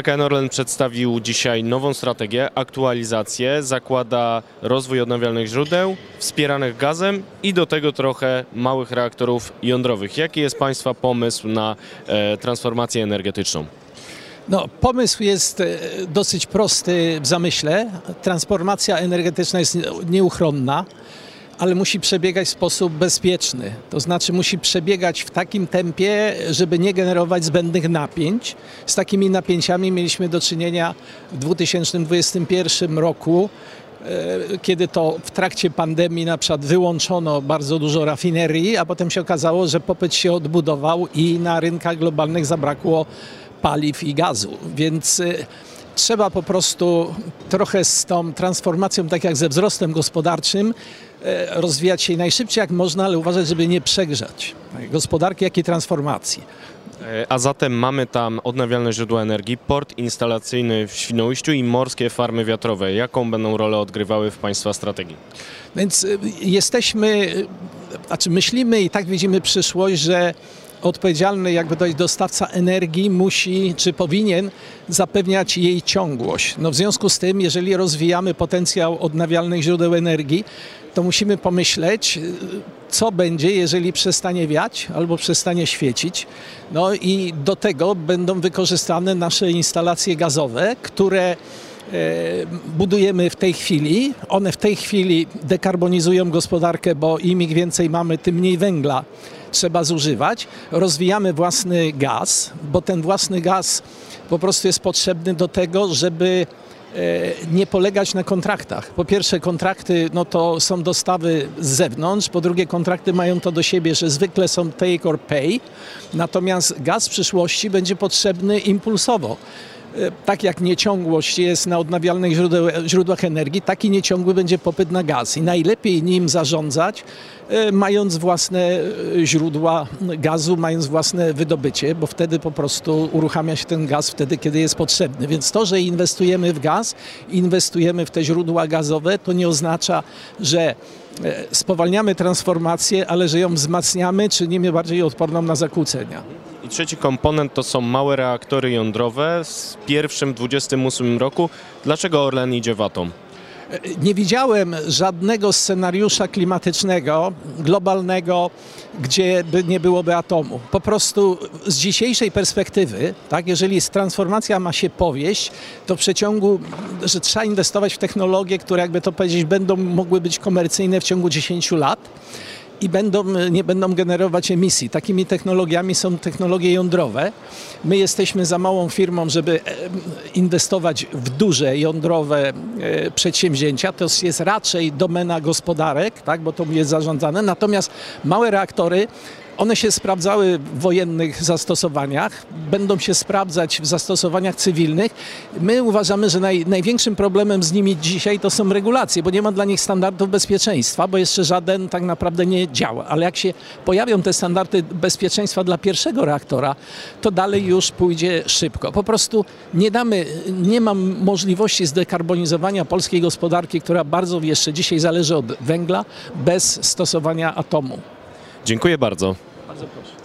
PKN Orlen przedstawił dzisiaj nową strategię, aktualizację, zakłada rozwój odnawialnych źródeł, wspieranych gazem i do tego trochę małych reaktorów jądrowych. Jaki jest Państwa pomysł na e, transformację energetyczną? No, pomysł jest e, dosyć prosty w zamyśle. Transformacja energetyczna jest nie- nieuchronna, ale musi przebiegać w sposób bezpieczny. To znaczy musi przebiegać w takim tempie, żeby nie generować zbędnych napięć. Z takimi napięciami mieliśmy do czynienia w 2021 roku e, kiedy to w trakcie pandemii na przykład wyłączono bardzo dużo rafinerii, a potem się okazało, że popyt się odbudował i na rynkach globalnych zabrakło paliw i gazu. Więc y, trzeba po prostu trochę z tą transformacją, tak jak ze wzrostem gospodarczym, e, rozwijać się najszybciej jak można, ale uważać, żeby nie przegrzać gospodarki, jak i transformacji. E, A zatem mamy tam odnawialne źródła energii, port instalacyjny w Świnoujściu i morskie farmy wiatrowe. Jaką będą rolę odgrywały w Państwa strategii? Więc y, jesteśmy, znaczy myślimy i tak widzimy przyszłość, że odpowiedzialny jakby jest dostawca energii musi, czy powinien zapewniać jej ciągłość. No w związku z tym, jeżeli rozwijamy potencjał odnawialnych źródeł energii, to musimy pomyśleć, co będzie, jeżeli przestanie wiać albo przestanie świecić. No i do tego będą wykorzystane nasze instalacje gazowe, które budujemy w tej chwili. One w tej chwili dekarbonizują gospodarkę, bo im ich więcej mamy, tym mniej węgla trzeba zużywać. Rozwijamy własny gaz, bo ten własny gaz po prostu jest potrzebny do tego, żeby e, nie polegać na kontraktach. Po pierwsze, kontrakty no to są dostawy z zewnątrz, po drugie, kontrakty mają to do siebie, że zwykle są take or pay, natomiast gaz w przyszłości będzie potrzebny impulsowo. E, Tak jak nieciągłość jest na odnawialnych źródłach energii, tak i nieciągły będzie popyt na gaz. I najlepiej nim zarządzać, e, mając własne e, źródła gazu, mając własne wydobycie, bo wtedy po prostu uruchamia się ten gaz wtedy, kiedy jest potrzebny. Więc to, że inwestujemy w gaz, inwestujemy w te źródła gazowe, to nie oznacza, że spowalniamy transformację, ale że ją wzmacniamy, czynimy bardziej odporną na zakłócenia. I trzeci komponent to są małe reaktory jądrowe z pierwszym w 2028 roku. Dlaczego Orlen idzie w atom? Nie widziałem żadnego scenariusza klimatycznego, globalnego, gdzie by nie byłoby atomu. Po prostu z dzisiejszej perspektywy, tak, jeżeli transformacja ma się powieść, to w przeciągu, że trzeba inwestować w technologie, które jakby to powiedzieć, będą mogły być komercyjne w ciągu 10 lat i będą, nie będą generować emisji. Takimi technologiami są technologie jądrowe. My jesteśmy za małą firmą, żeby e, inwestować w duże jądrowe e, przedsięwzięcia. To jest raczej domena gospodarek, tak, bo to jest zarządzane. Natomiast małe reaktory one się sprawdzały w wojennych zastosowaniach, będą się sprawdzać w zastosowaniach cywilnych. My uważamy, że naj, największym problemem z nimi dzisiaj to są regulacje, bo nie ma dla nich standardów bezpieczeństwa, bo jeszcze żaden tak naprawdę nie działa. Ale jak się pojawią te standardy bezpieczeństwa dla pierwszego reaktora, to dalej już pójdzie szybko. Po prostu nie damy, nie ma możliwości zdekarbonizowania polskiej gospodarki, która bardzo jeszcze dzisiaj zależy od węgla, bez stosowania atomu. Dziękuję bardzo. Bardzo proszę.